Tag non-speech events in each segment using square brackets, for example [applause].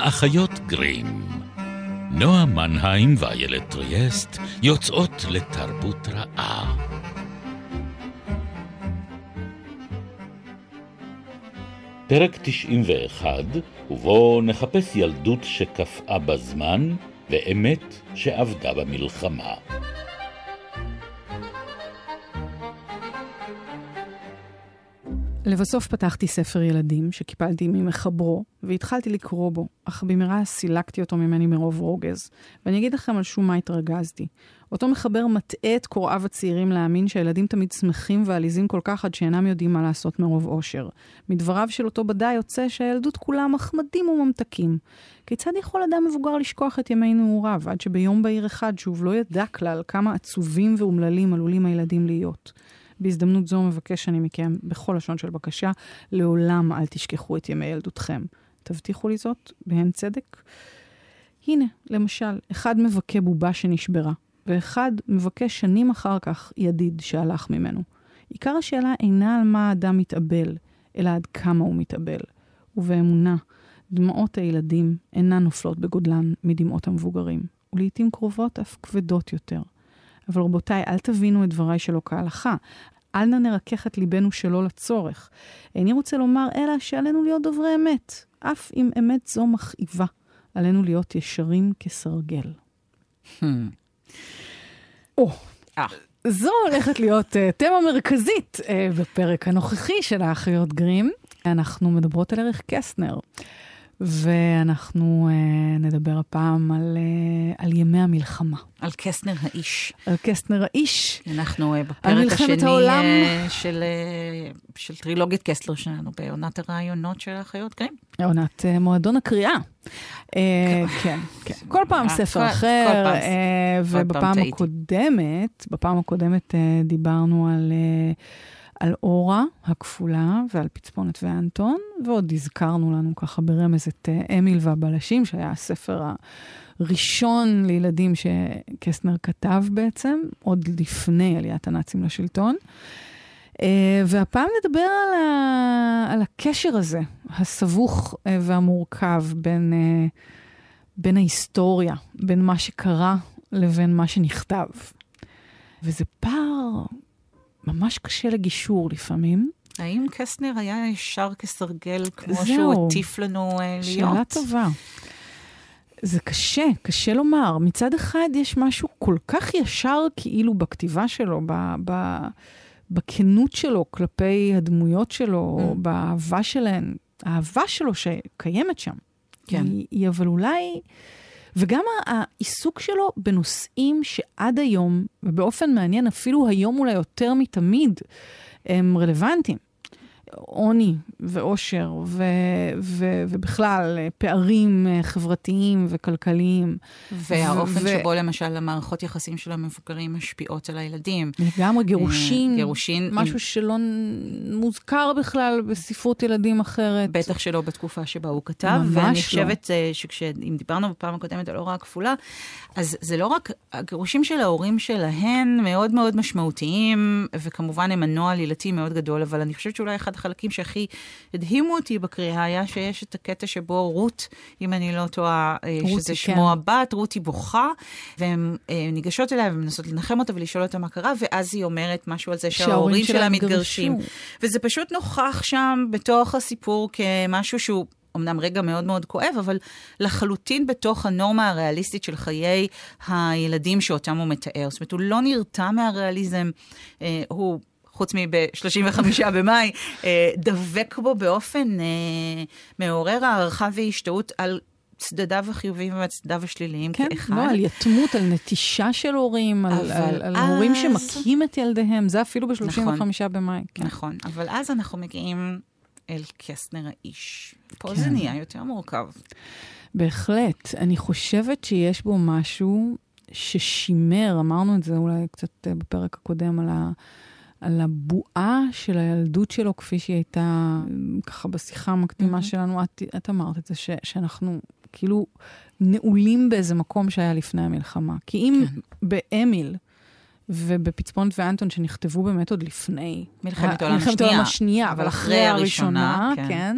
האחיות גרים. נועה מנהיים ואיילת טריאסט יוצאות לתרבות רעה. פרק 91, ובו נחפש ילדות שקפאה בזמן, ואמת שאבדה במלחמה. לבסוף פתחתי ספר ילדים שקיפלתי ממחברו, והתחלתי לקרוא בו, אך במהרה סילקתי אותו ממני מרוב רוגז. ואני אגיד לכם על שום מה התרגזתי. אותו מחבר מטעה את קוראיו הצעירים להאמין שהילדים תמיד שמחים ועליזים כל כך עד שאינם יודעים מה לעשות מרוב אושר. מדבריו של אותו בדאי יוצא שהילדות כולה מחמדים וממתקים. כיצד יכול אדם מבוגר לשכוח את ימי נעוריו, עד שביום בהיר אחד שוב לא ידע כלל כמה עצובים ואומללים עלולים הילדים להיות? בהזדמנות זו מבקש אני מכם, בכל לשון של בקשה, לעולם אל תשכחו את ימי ילדותכם. תבטיחו לי זאת, בהן צדק. הנה, למשל, אחד מבכה בובה שנשברה, ואחד מבקש שנים אחר כך ידיד שהלך ממנו. עיקר השאלה אינה על מה האדם מתאבל, אלא עד כמה הוא מתאבל. ובאמונה, דמעות הילדים אינן נופלות בגודלן מדמעות המבוגרים, ולעיתים קרובות אף כבדות יותר. אבל רבותיי, אל תבינו את דבריי שלא כהלכה. אל נא נרכך את ליבנו שלא לצורך. איני רוצה לומר אלא שעלינו להיות דוברי אמת, אף אם אמת זו מכאיבה. עלינו להיות ישרים כסרגל. Hmm. או. זו הולכת להיות uh, תמה מרכזית uh, בפרק הנוכחי של האחיות גרים. אנחנו מדברות על ערך קסטנר. ואנחנו uh, נדבר הפעם על, uh, על ימי המלחמה. על קסטנר האיש. על קסטנר האיש. אנחנו uh, בפרק השני העולם. uh, של, uh, של טרילוגית קסטלר שלנו, בעונת הרעיונות של האחיות גרים. עונת uh, מועדון הקריאה. Uh, כן, כן. [laughs] כל פעם ספר אחר, כל uh, ובפעם הקודמת, בפעם הקודמת uh, דיברנו על... Uh, על אורה הכפולה ועל פצפונת ואנטון, ועוד הזכרנו לנו ככה ברמז את uh, אמיל והבלשים, שהיה הספר הראשון לילדים שקסטנר כתב בעצם, עוד לפני עליית הנאצים לשלטון. Uh, והפעם נדבר על, ה... על הקשר הזה, הסבוך uh, והמורכב בין, בין ההיסטוריה, בין מה שקרה לבין מה שנכתב. וזה פער ממש קשה לגישור לפעמים. האם קסטנר היה ישר כסרגל כמו זהו, שהוא הטיף לנו uh, להיות? שאלה טובה. זה קשה, קשה לומר. מצד אחד יש משהו כל כך ישר כאילו בכתיבה שלו, ב, ב, בכנות שלו כלפי הדמויות שלו, mm. באהבה שלהן, האהבה שלו שקיימת שם. כן. היא, היא אבל אולי... וגם העיסוק שלו בנושאים שעד היום, ובאופן מעניין אפילו היום אולי יותר מתמיד, הם רלוונטיים. עוני ואושר ו- ו- ובכלל פערים אה, חברתיים וכלכליים. והאופן ו- שבו למשל המערכות יחסים של המבוגרים משפיעות על הילדים. לגמרי גירושין, אה, גירושין משהו עם... שלא מוזכר בכלל בספרות ילדים אחרת. בטח שלא בתקופה שבה הוא כתב. ממש לא. ואני חושבת אה, שאם דיברנו בפעם הקודמת על אורה הכפולה, אז זה לא רק, הגירושים של ההורים שלהן מאוד מאוד משמעותיים, וכמובן הם מנוע עלילתי מאוד גדול, אבל אני חושבת שאולי אחד החלקים שהכי הדהימו אותי בקריאה היה שיש את הקטע שבו רות, אם אני לא טועה, אה, שזה שמו כן. הבת, רותי בוכה, והן אה, ניגשות אליה ומנסות לנחם אותה ולשאול אותה מה קרה, ואז היא אומרת משהו על זה שההורים שלה מתגרשים. וזה פשוט נוכח שם בתוך הסיפור כמשהו שהוא... אמנם רגע מאוד מאוד כואב, אבל לחלוטין בתוך הנורמה הריאליסטית של חיי הילדים שאותם הוא מתאר. זאת אומרת, הוא לא נרתע מהריאליזם, אה, הוא חוץ מב-35 במאי, אה, דבק בו באופן אה, מעורר הערכה והשתאות על צדדיו החיוביים וצדדיו השליליים כן, כאחד. לא, על יתמות, על נטישה של הורים, על, על, על אז... הורים שמכים את ילדיהם, זה אפילו ב-35 נכון, במאי. כן. נכון, אבל אז אנחנו מגיעים אל קסטנר האיש. פה כן. זה נהיה יותר מורכב. בהחלט. אני חושבת שיש בו משהו ששימר, אמרנו את זה אולי קצת אה, בפרק הקודם, על ה... על הבועה של הילדות שלו, כפי שהיא הייתה ככה בשיחה המקדימה mm-hmm. שלנו. את, את אמרת את זה, ש, שאנחנו כאילו נעולים באיזה מקום שהיה לפני המלחמה. כי אם כן. באמיל ובפצפונת ואנטון, שנכתבו באמת עוד לפני. מלחמת העולם השנייה. מלחמת העולם השנייה, אבל אחרי הראשונה, כן. כן.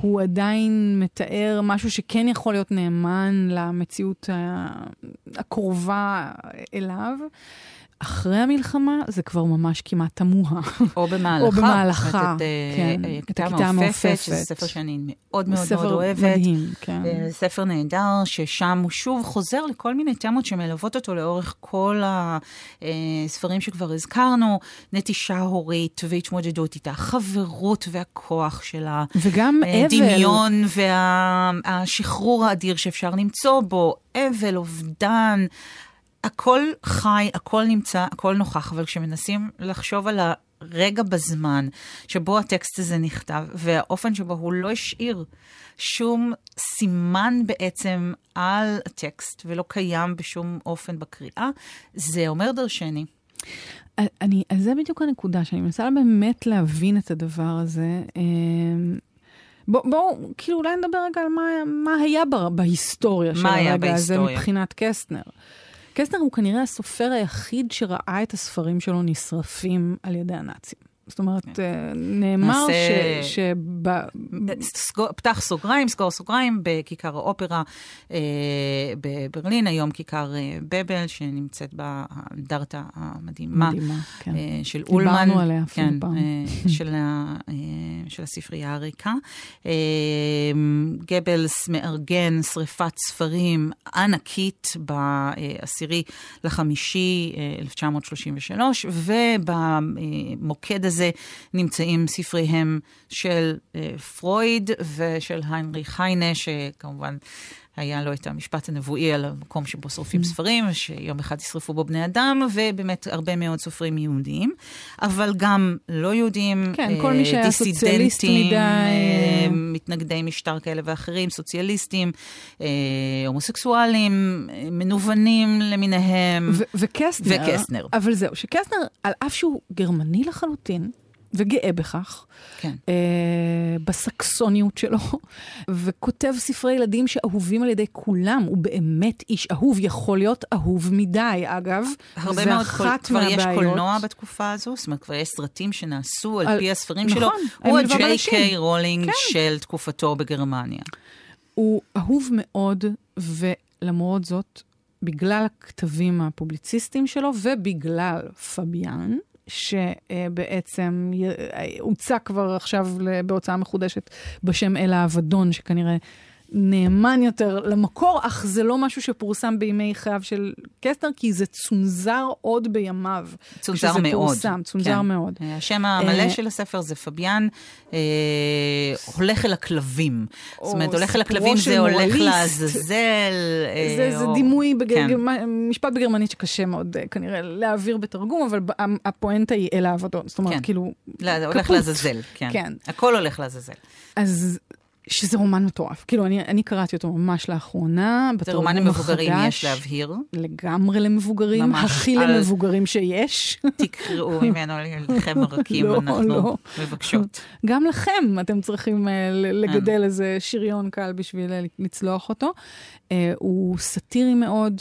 הוא עדיין מתאר משהו שכן יכול להיות נאמן למציאות הקרובה אליו. אחרי המלחמה זה כבר ממש כמעט תמוה. או במהלכה. או במהלכה, כן. את הכיתה המעופפת, שזה ספר שאני מאוד מאוד מאוד אוהבת. ספר מדהים, כן. אה, ספר נהדר, ששם הוא שוב חוזר לכל מיני תמות שמלוות אותו לאורך כל הספרים שכבר הזכרנו, נטישה הורית והתמודדות איתה, חברות והכוח שלה. וגם אה, אבל. דמיון והשחרור האדיר שאפשר למצוא בו, אבל, אובדן. הכל חי, הכל נמצא, הכל נוכח, אבל כשמנסים לחשוב על הרגע בזמן שבו הטקסט הזה נכתב, והאופן שבו הוא לא השאיר שום סימן בעצם על הטקסט, ולא קיים בשום אופן בקריאה, זה אומר דרשני. אני, אז זה בדיוק הנקודה, שאני מנסה באמת להבין את הדבר הזה. בואו, בוא, כאילו אולי נדבר רגע על מה, מה היה בהיסטוריה של הרגע הזה מבחינת קסטנר. קסטנר הוא כנראה הסופר היחיד שראה את הספרים שלו נשרפים על ידי הנאצים. זאת אומרת, כן. אה, נאמר ש... פתח סוגריים, סגור סוגריים, בכיכר האופרה אה, בברלין, היום כיכר אה, בבל, שנמצאת באנדרטה המדהימה כן. של אולמן. דיברנו עליה אפילו כן, פעם. של הספרייה הריקה. גבלס מארגן שריפת ספרים ענקית בעשירי לחמישי 1933, ובמוקד הזה הזה נמצאים ספריהם של אה, פרויד ושל היינריך היינה, שכמובן היה לו את המשפט הנבואי על המקום שבו שורפים mm. ספרים, שיום אחד ישרפו בו בני אדם, ובאמת הרבה מאוד סופרים יהודיים, אבל גם לא יהודים, כן, אה, כל מי שהיה סוציאליסט מדי, אה, מתנגדי משטר כאלה ואחרים, סוציאליסטים, אה, הומוסקסואלים, אה, מנוונים למיניהם. וקסטנר. וקסטנר. אבל זהו, שקסטנר, על אף שהוא גרמני לחלוטין, וגאה בכך, כן. אה, בסקסוניות שלו, [laughs] וכותב ספרי ילדים שאהובים על ידי כולם. הוא באמת איש אהוב, יכול להיות אהוב מדי, אגב. הרבה מאוד, כל, כבר מהבעיות. יש קולנוע בתקופה הזו, זאת אומרת, כבר יש סרטים שנעשו על, על פי הספרים נכון, שלו. הוא הג'יי קיי רולינג כן. של תקופתו בגרמניה. הוא אהוב מאוד, ולמרות זאת, בגלל הכתבים הפובליציסטיים שלו ובגלל פביאן, שבעצם הוצע כבר עכשיו בהוצאה מחודשת בשם אל האבדון, שכנראה נאמן יותר למקור, אך זה לא משהו שפורסם בימי חייו של קסטנר, כי זה צונזר עוד בימיו. צונזר מאוד. פורסם, צונזר כן. מאוד. השם המלא אה, של הספר זה פביאן, אה, הולך אל הכלבים. זאת אומרת, הולך אל הכלבים זה הולך לעזאזל. אה, זה, זה דימוי, בג... כן. משפט בגרמנית שקשה מאוד אה, כנראה להעביר בתרגום, אבל הפואנטה היא אל העבודות. זאת אומרת, כן. כאילו... לא, הולך לעזאזל, כן. כן. הכל הולך לעזאזל. אז שזה רומן מטורף. כאילו, אני, אני קראתי אותו ממש לאחרונה, זה רומן למבוגרים, יש להבהיר. לגמרי למבוגרים, ממש הכי על... למבוגרים שיש. תקראו ממנו לכם הרכים, לא, אנחנו לא. מבקשות. גם לכם אתם צריכים uh, לגדל אה. איזה שריון קל בשביל uh, לצלוח אותו. Uh, הוא סאטירי מאוד,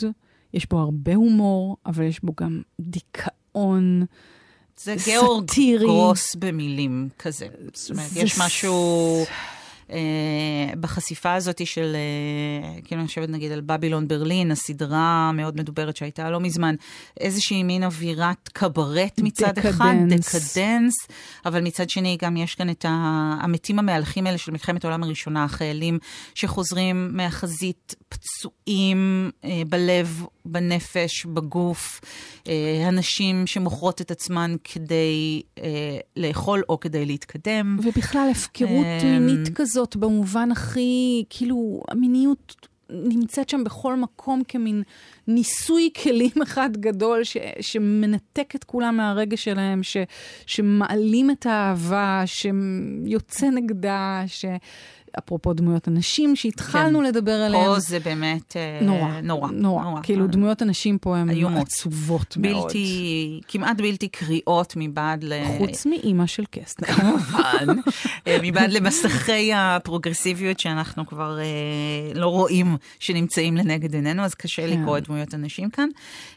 יש בו הרבה הומור, אבל יש בו גם דיכאון. זה גאורג גרוס במילים כזה. זאת אומרת, יש משהו... אה, בחשיפה הזאת של, אה, כאילו אני חושבת נגיד על בבילון ברלין, הסדרה המאוד מדוברת שהייתה לא מזמן, איזושהי מין אווירת קברט מצד דקדנס. אחד, דקדנס, אבל מצד שני גם יש כאן את המתים המהלכים האלה של מלחמת העולם הראשונה, החיילים שחוזרים מהחזית פצועים אה, בלב, בנפש, בגוף, הנשים שמוכרות את עצמן כדי לאכול או כדי להתקדם. ובכלל הפקרות אה, מינית כזאת במובן הכי, כאילו, המיניות נמצאת שם בכל מקום כמין ניסוי כלים [laughs] אחד גדול ש, שמנתק את כולם מהרגש שלהם, ש, שמעלים את האהבה, שיוצא נגדה, ש... אפרופו דמויות הנשים שהתחלנו כן. לדבר עליהן. פה זה באמת נורא, אה, נורא. נורא. נורא. כאילו, דמויות הנשים פה הן עצובות בלתי, מאוד. כמעט בלתי קריאות מבעד ל... חוץ מאימא של קסטנר. כמובן. [laughs] אה, מבעד למסכי הפרוגרסיביות שאנחנו כבר אה, לא רואים שנמצאים לנגד עינינו, אז קשה כן. לקרוא את דמויות הנשים כאן.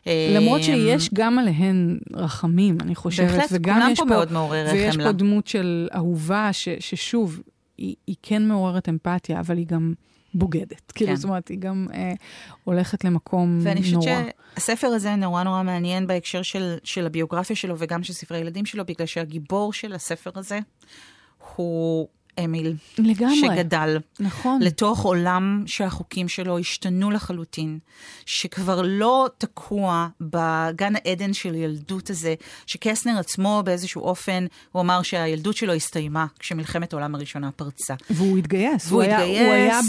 למרות שיש גם עליהן רחמים, אני חושבת. בהחלט, כולם פה מאוד מעוררי חמלה. ויש פה דמות של אהובה, ש, ששוב, היא, היא כן מעוררת אמפתיה, אבל היא גם בוגדת. כאילו, כן. כאילו, זאת אומרת, היא גם אה, הולכת למקום נורא. ואני חושבת שהספר הזה נורא נורא מעניין בהקשר של, של הביוגרפיה שלו וגם של ספרי ילדים שלו, בגלל שהגיבור של הספר הזה הוא אמיל. לגמרי. שגדל. נכון. לתוך עולם שהחוקים שלו השתנו לחלוטין. שכבר לא תקוע בגן העדן של ילדות הזה, שקסנר עצמו באיזשהו אופן, הוא אמר שהילדות שלו הסתיימה כשמלחמת העולם הראשונה פרצה. והוא התגייס. והוא התגייס. הוא היה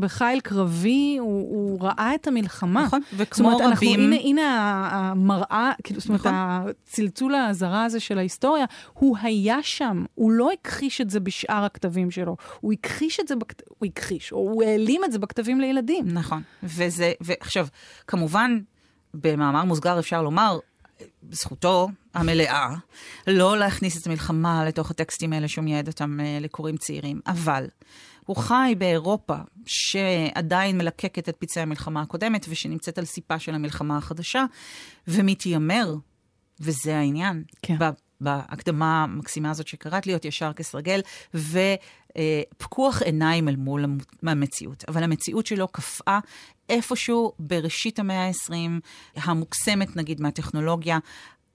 בחיל קרבי, הוא, הוא ראה את המלחמה. נכון, וכמו אומרת, רבים... אנחנו, הנה, הנה המראה, כאילו, זאת אומרת, נכון. הצלצול הזרה הזה של ההיסטוריה, הוא היה שם, הוא לא הכחיש את זה בשאר הכתבים שלו. הוא הכחיש את זה, בכת... הוא הכחיש, או הוא העלים את זה בכתבים לילדים. נכון. וזה, ועכשיו, כמובן, במאמר מוסגר אפשר לומר, זכותו המלאה לא להכניס את המלחמה לתוך הטקסטים האלה שהוא מייעד אותם אה, לקוראים צעירים, אבל הוא חי באירופה שעדיין מלקקת את פצעי המלחמה הקודמת ושנמצאת על סיפה של המלחמה החדשה, ומתיימר, וזה העניין, כן. בהקדמה המקסימה הזאת שקראת להיות ישר כסרגל, ופקוח עיניים אל מול המציאות. אבל המציאות שלו קפאה איפשהו בראשית המאה ה-20, המוקסמת נגיד מהטכנולוגיה,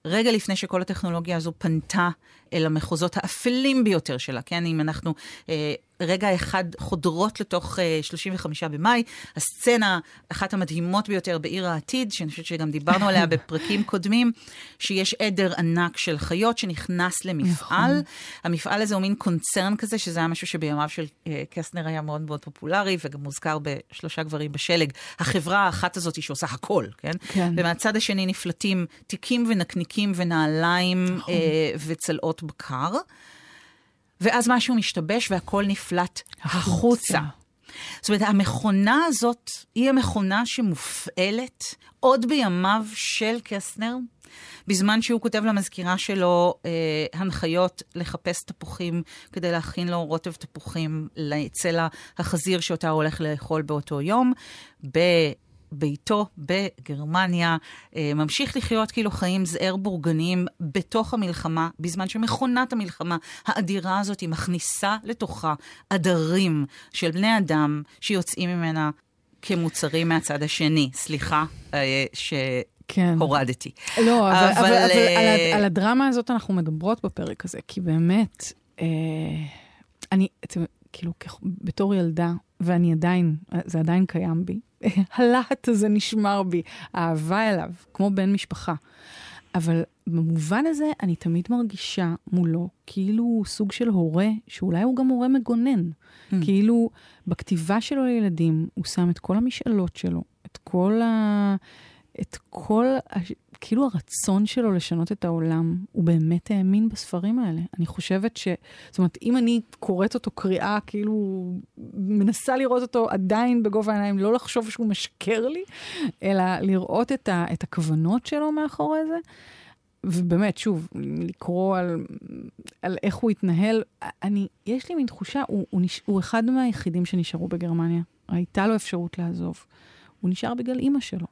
רגע לפני שכל הטכנולוגיה הזו פנתה אל המחוזות האפלים ביותר שלה, כן? אם אנחנו אה, רגע אחד חודרות לתוך אה, 35 במאי, הסצנה, אחת המדהימות ביותר בעיר העתיד, שאני חושבת שגם דיברנו עליה [laughs] בפרקים קודמים, שיש עדר ענק של חיות שנכנס למפעל. נכון. המפעל הזה הוא מין קונצרן כזה, שזה היה משהו שבימיו של אה, קסטנר היה מאוד מאוד פופולרי, וגם מוזכר בשלושה גברים בשלג. החברה האחת הזאת היא שעושה הכל, כן? כן. ומהצד השני נפלטים תיקים ונקניקים ונעליים נכון. אה, וצלעות בקר. ואז משהו משתבש והכל נפלט החוצה. זאת אומרת, המכונה הזאת היא המכונה שמופעלת עוד בימיו של קסנר, בזמן שהוא כותב למזכירה שלו אה, הנחיות לחפש תפוחים כדי להכין לו רוטב תפוחים לצלע החזיר שאותה הוא הולך לאכול באותו יום. ב... ביתו בגרמניה, אה, ממשיך לחיות כאילו חיים זעיר בורגניים בתוך המלחמה, בזמן שמכונת המלחמה האדירה הזאת היא מכניסה לתוכה עדרים של בני אדם שיוצאים ממנה כמוצרים מהצד השני. סליחה אה, ש... כן. הורדתי. לא, אבל, אבל, אבל, אבל על, על הדרמה הזאת אנחנו מדברות בפרק הזה, כי באמת, אה, אני, אתם, כאילו, בתור ילדה, ואני עדיין, זה עדיין קיים בי, הלהט הזה נשמר בי, אהבה אליו, כמו בן משפחה. אבל במובן הזה, אני תמיד מרגישה מולו כאילו הוא סוג של הורה, שאולי הוא גם הורה מגונן. Mm. כאילו, בכתיבה שלו לילדים, הוא שם את כל המשאלות שלו, את כל ה... את כל כאילו הרצון שלו לשנות את העולם, הוא באמת האמין בספרים האלה. אני חושבת ש... זאת אומרת, אם אני קוראת אותו קריאה, כאילו, מנסה לראות אותו עדיין בגובה העיניים, לא לחשוב שהוא משקר לי, אלא לראות את, ה, את הכוונות שלו מאחורי זה. ובאמת, שוב, לקרוא על, על איך הוא התנהל, אני, יש לי מין תחושה, הוא, הוא, נש, הוא אחד מהיחידים שנשארו בגרמניה. הייתה לו אפשרות לעזוב. הוא נשאר בגלל אימא שלו.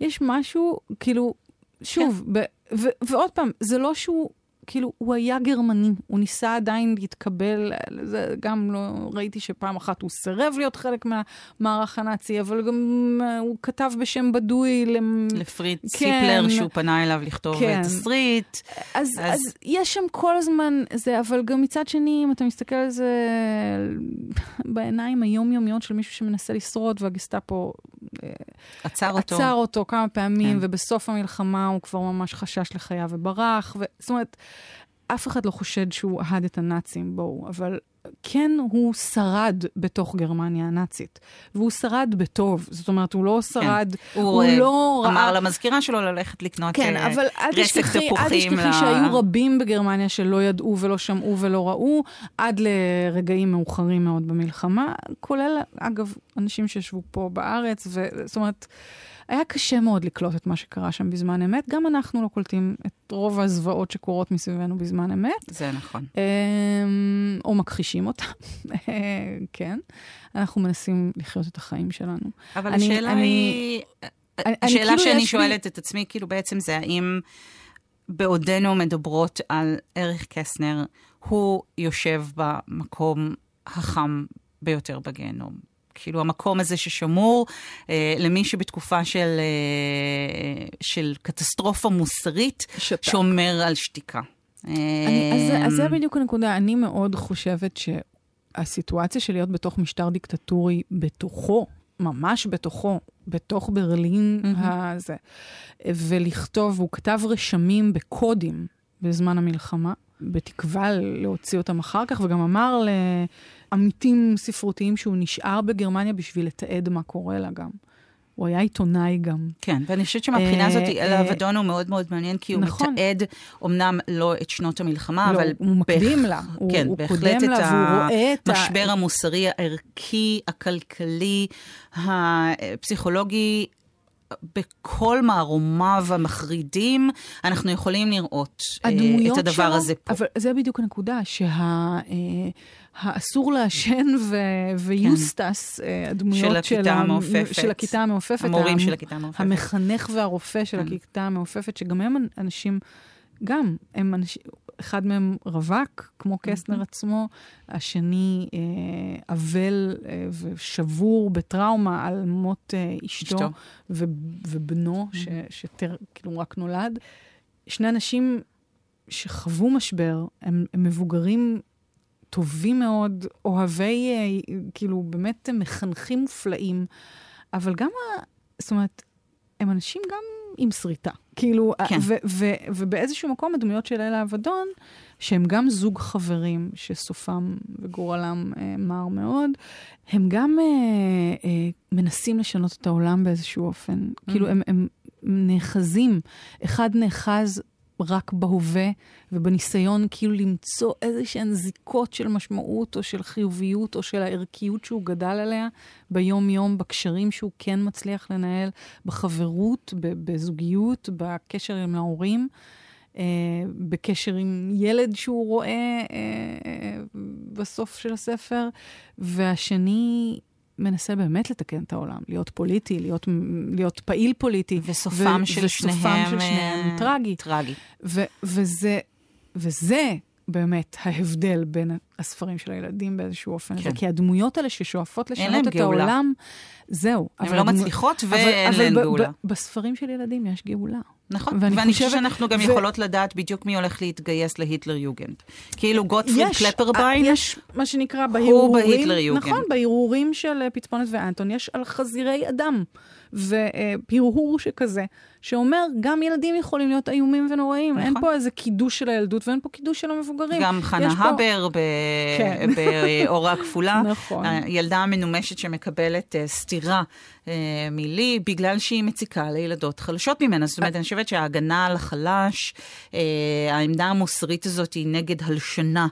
יש משהו, כאילו, שוב, כן. ב- ו- ועוד פעם, זה לא שהוא, כאילו, הוא היה גרמני, הוא ניסה עדיין להתקבל, זה גם לא, ראיתי שפעם אחת הוא סירב להיות חלק מהמערך הנאצי, אבל גם uh, הוא כתב בשם בדוי. למ... לפריד כן, סיפלר, שהוא פנה אליו לכתוב כן. תסריט. אז, אז... אז יש שם כל הזמן זה, אבל גם מצד שני, אם אתה מסתכל על זה בעיניים היומיומיות של מישהו שמנסה לשרוד, והגסטאפו עצר אותו. עצר אותו כמה פעמים, כן. ובסוף המלחמה הוא כבר ממש חשש לחייו וברח. ו... זאת אומרת, אף אחד לא חושד שהוא אהד את הנאצים, בואו, אבל כן, הוא שרד בתוך גרמניה הנאצית, והוא שרד בטוב. זאת אומרת, הוא לא שרד, כן. הוא, הוא uh, לא ראה... אמר למזכירה שלו ללכת לקנות כן, uh, אבל אל תשכחי, אל תשכחי לה... שהיו רבים בגרמניה שלא ידעו ולא שמעו ולא ראו, עד לרגעים מאוחרים מאוד במלחמה, כולל, אגב, אנשים שישבו פה בארץ, ו... זאת אומרת... היה קשה מאוד לקלוט את מה שקרה שם בזמן אמת. גם אנחנו לא קולטים את רוב הזוועות שקורות מסביבנו בזמן אמת. זה נכון. אמ, או מכחישים אותם, [laughs] כן. אנחנו מנסים לחיות את החיים שלנו. אבל אני, השאלה אני, היא... אני, השאלה כאילו שאני שואלת בי... את עצמי, כאילו בעצם זה האם בעודנו מדברות על ערך קסנר, הוא יושב במקום החם ביותר בגיהנום. כאילו המקום הזה ששמור אה, למי שבתקופה של, אה, של קטסטרופה מוסרית, שתק. שומר על שתיקה. אני, אז, אז זה אה, בדיוק הנקודה. אני מאוד חושבת שהסיטואציה של להיות בתוך משטר דיקטטורי, בתוכו, ממש בתוכו, בתוך ברלין mm-hmm. הזה, ולכתוב, הוא כתב רשמים בקודים בזמן המלחמה, בתקווה להוציא אותם אחר כך, וגם אמר לעמיתים ספרותיים שהוא נשאר בגרמניה בשביל לתעד מה קורה לה גם. הוא היה עיתונאי גם. כן, ואני חושבת שמבחינה הזאת, אל אה, האבדון הוא מאוד מאוד מעניין, כי הוא נכון. מתעד אמנם לא את שנות המלחמה, לא, אבל... הוא מקדים לה. כן, בהחלט את המשבר המוסרי, הערכי, הכלכלי, הפסיכולוגי בכל מערומיו המחרידים, אנחנו יכולים לראות uh, את הדבר שלו, הזה פה. אבל זה בדיוק הנקודה, שה, uh, לעשן ו- ויוסטס, כן. uh, הדמויות של, של, המעופפת, של הכיתה המעופפת, המורים המ, של הכיתה המעופפת, המחנך והרופא של כן. הכיתה המעופפת, שגם הם אנשים, גם, הם אנשים, אחד מהם רווק, כמו קסנר עצמו, השני אה, אבל אה, ושבור בטראומה על מות אה, אשתו, אשתו. ו, ובנו, ש, שטר, כאילו רק נולד. שני אנשים שחוו משבר, הם, הם מבוגרים טובים מאוד, אוהבי, אה, כאילו, באמת מחנכים מופלאים, אבל גם, ה, זאת אומרת, הם אנשים גם עם שריטה. כאילו, כן. ו- ו- ובאיזשהו מקום הדמויות של אלה אבדון, שהם גם זוג חברים שסופם וגורלם אה, מר מאוד, הם גם אה, אה, מנסים לשנות את העולם באיזשהו אופן. Mm-hmm. כאילו, הם, הם נאחזים. אחד נאחז רק בהווה ובניסיון כאילו למצוא איזה שהן זיקות של משמעות או של חיוביות או של הערכיות שהוא גדל עליה ביום-יום, בקשרים שהוא כן מצליח לנהל, בחברות, בזוגיות, בקשר עם ההורים. Uh, בקשר עם ילד שהוא רואה uh, uh, בסוף של הספר, והשני מנסה באמת לתקן את העולם, להיות פוליטי, להיות, להיות פעיל פוליטי. וסופם ו- של וסופם שניהם, של שניהם uh, טרגי. טרגי. ו- וזה, וזה באמת ההבדל בין הספרים של הילדים באיזשהו אופן. כן. כי הדמויות האלה ששואפות לשנות את גאולה. העולם, זהו. הן לא הדמו... מצליחות ואין להן גאולה. אבל בספרים של ילדים יש גאולה. נכון, ואני, ואני חושבת שאנחנו גם ו... יכולות לדעת בדיוק מי הולך להתגייס להיטלר יוגנד. כאילו גוטפריד קלפרביין, יש מה שנקרא בהרהורים, הוא בהיטלר יוגנד. נכון, בהרהורים של אה, פצפונת ואנטון, יש על חזירי אדם. והרהור שכזה, שאומר, גם ילדים יכולים להיות איומים ונוראים. נכון. אין פה איזה קידוש של הילדות ואין פה קידוש של המבוגרים. גם חנה הבר פה... כן. [laughs] באורה כפולה. נכון. הילדה המנומשת שמקבלת uh, סטירה uh, מלי, בגלל שהיא מציקה לילדות חלשות ממנה. זאת אומרת, אני חושבת שההגנה על החלש, uh, העמדה המוסרית הזאת היא נגד הלשנה,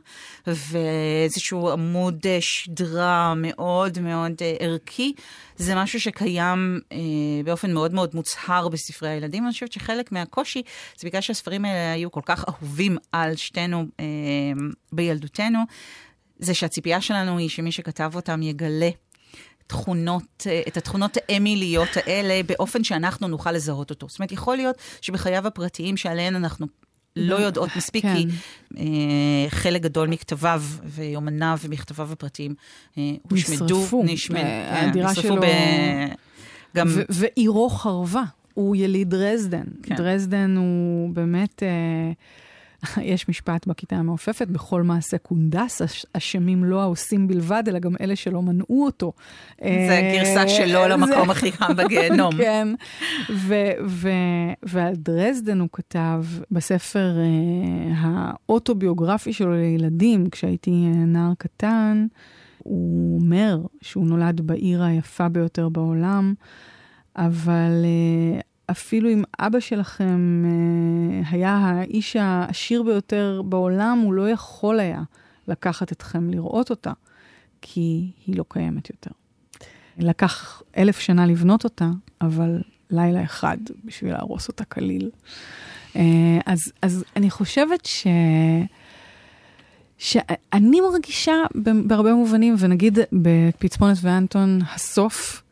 ואיזשהו עמוד uh, שדרה מאוד מאוד uh, ערכי. זה משהו שקיים אה, באופן מאוד מאוד מוצהר בספרי הילדים. אני חושבת שחלק מהקושי זה בגלל שהספרים האלה היו כל כך אהובים על שתינו אה, בילדותנו, זה שהציפייה שלנו היא שמי שכתב אותם יגלה תכונות, אה, את התכונות האמיליות האלה באופן שאנחנו נוכל לזהות אותו. זאת אומרת, יכול להיות שבחייו הפרטיים שעליהן אנחנו לא יודעות מספיק, כן. כי אה, חלק גדול מכתביו ויומניו ומכתביו הפרטיים אה, הושמדו, נשרפו. נשמד, אה, כן, הדירה שלו... גם... ועירו חרבה, הוא יליד דרזדן. כן. דרזדן הוא באמת... אה, [laughs] יש משפט בכיתה המעופפת, בכל מעשה קונדס, אשמים לא העושים בלבד, אלא גם אלה שלא מנעו אותו. זה הגרסה שלו למקום הכי חם בגיהנום. [laughs] כן, ועל דרזדן הוא כתב בספר uh, האוטוביוגרפי שלו לילדים, כשהייתי נער קטן, הוא אומר שהוא נולד בעיר היפה ביותר בעולם, אבל uh, אפילו אם אבא שלכם uh, היה האיש העשיר ביותר בעולם, הוא לא יכול היה לקחת אתכם לראות אותה, כי היא לא קיימת יותר. לקח אלף שנה לבנות אותה, אבל לילה אחד בשביל להרוס אותה כליל. Uh, אז, אז אני חושבת ש... שאני מרגישה בהרבה מובנים, ונגיד בפצפונת ואנטון, הסוף,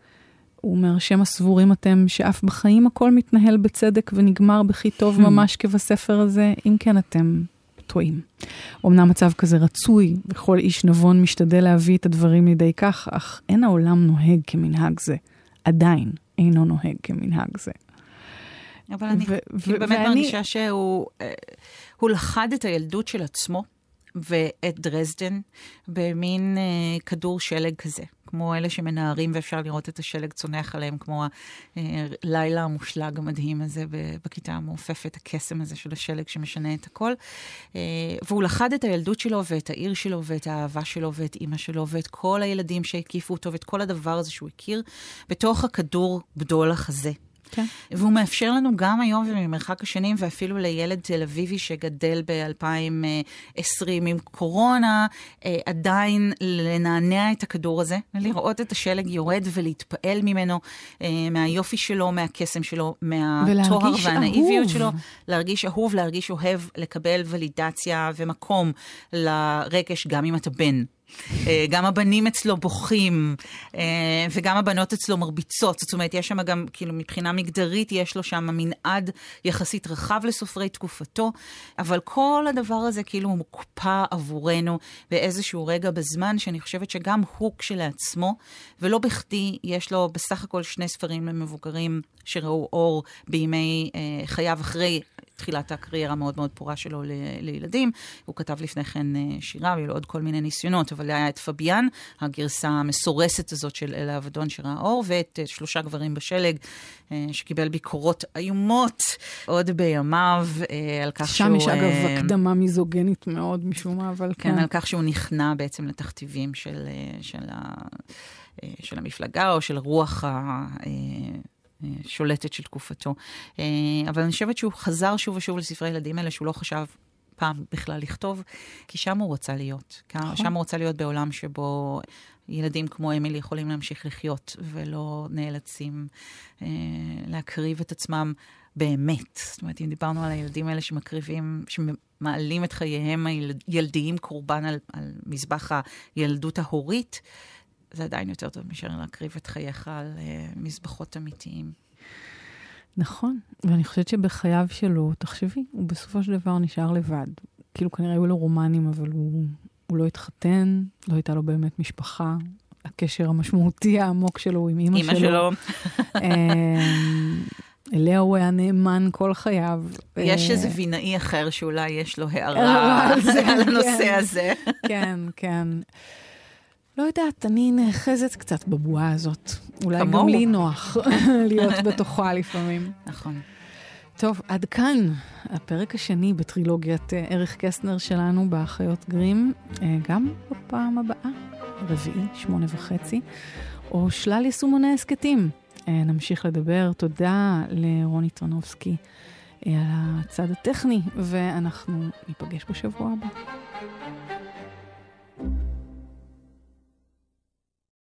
הוא אומר, שם הסבורים אתם שאף בחיים הכל מתנהל בצדק ונגמר בכי טוב hmm. ממש כבספר הזה, אם כן אתם טועים. אמנם מצב כזה רצוי, וכל איש נבון משתדל להביא את הדברים לידי כך, אך אין העולם נוהג כמנהג זה. עדיין אינו נוהג כמנהג זה. אבל אני כאילו באמת מרגישה שהוא אה, לחד את הילדות של עצמו. ואת דרזדן במין אה, כדור שלג כזה, כמו אלה שמנערים ואפשר לראות את השלג צונח עליהם, כמו הלילה המושלג המדהים הזה בכיתה המעופפת, הקסם הזה של השלג שמשנה את הכל. אה, והוא לכד את הילדות שלו ואת העיר שלו ואת האהבה שלו ואת אימא שלו ואת כל הילדים שהקיפו אותו ואת כל הדבר הזה שהוא הכיר בתוך הכדור בדולח הזה. כן. והוא מאפשר לנו גם היום וממרחק השנים, ואפילו לילד תל אביבי שגדל ב-2020 עם קורונה, אה, עדיין לנענע את הכדור הזה, לראות את השלג יורד ולהתפעל ממנו, אה, מהיופי שלו, מהקסם שלו, מהטוהר והנאיביות שלו. להרגיש אהוב, להרגיש אוהב, לקבל ולידציה ומקום לרגש, גם אם אתה בן. אה, גם הבנים אצלו בוכים, אה, וגם הבנות אצלו מרביצות. זאת אומרת, יש שם גם, כאילו, מבחינה מגדרית, יש לו שם מנעד יחסית רחב לסופרי תקופתו, אבל כל הדבר הזה כאילו מוקפא עבורנו באיזשהו רגע בזמן, שאני חושבת שגם הוא כשלעצמו, ולא בכדי, יש לו בסך הכל שני ספרים למבוגרים שראו אור בימי אה, חייו אחרי תחילת הקריירה המאוד מאוד פורה שלו ל, לילדים. הוא כתב לפני כן אה, שירה, והיו לו עוד כל מיני ניסיונות, אבל היה את פביאן, הגרסה המסורסת הזאת של אלה אבדון שראה אור, ואת אה, שלושה גברים בשלג, אה, שקיבל ביקורות איומות עוד בימיו, על כך שם שהוא... שם יש אגב הקדמה מיזוגנית מאוד משום מה, אבל כן. כן, על כך שהוא נכנע בעצם לתכתיבים של, של, ה, של המפלגה או של רוח ה... שולטת של תקופתו. אה, אבל אני חושבת שהוא חזר שוב ושוב לספרי הילדים האלה, שהוא לא חשב פעם בכלל לכתוב, כי שם הוא רצה להיות. נכון. שם הוא רצה להיות בעולם שבו ילדים כמו אמילי יכולים להמשיך לחיות, ולא נאלצים אה, להקריב את עצמם באמת. זאת אומרת, אם דיברנו על הילדים האלה שמקריבים, שמעלים את חייהם הילדיים קורבן על, על מזבח הילדות ההורית, זה עדיין יותר טוב מאשר להקריב את חייך על uh, מזבחות אמיתיים. נכון, ואני חושבת שבחייו שלו, תחשבי, הוא בסופו של דבר נשאר לבד. כאילו כנראה היו לו רומנים, אבל הוא, הוא לא התחתן, לא הייתה לו באמת משפחה. הקשר המשמעותי העמוק שלו הוא עם אימא שלו. אימא שלו. אמ, אליה הוא היה נאמן כל חייו. יש איזה וינאי אחר שאולי יש לו הערה על הנושא כן. הזה. כן, כן. לא יודעת, אני נאחזת קצת בבועה הזאת. אולי כמוהו. גם לי נוח [laughs] להיות בתוכה לפעמים. נכון. טוב, עד כאן הפרק השני בטרילוגיית אה, ערך קסטנר שלנו באחיות גרים, אה, גם בפעם הבאה, רביעי, שמונה וחצי, או שלל יישומוני הסכתים. אה, נמשיך לדבר. תודה לרוני טרנובסקי על הצד הטכני, ואנחנו ניפגש בשבוע הבא.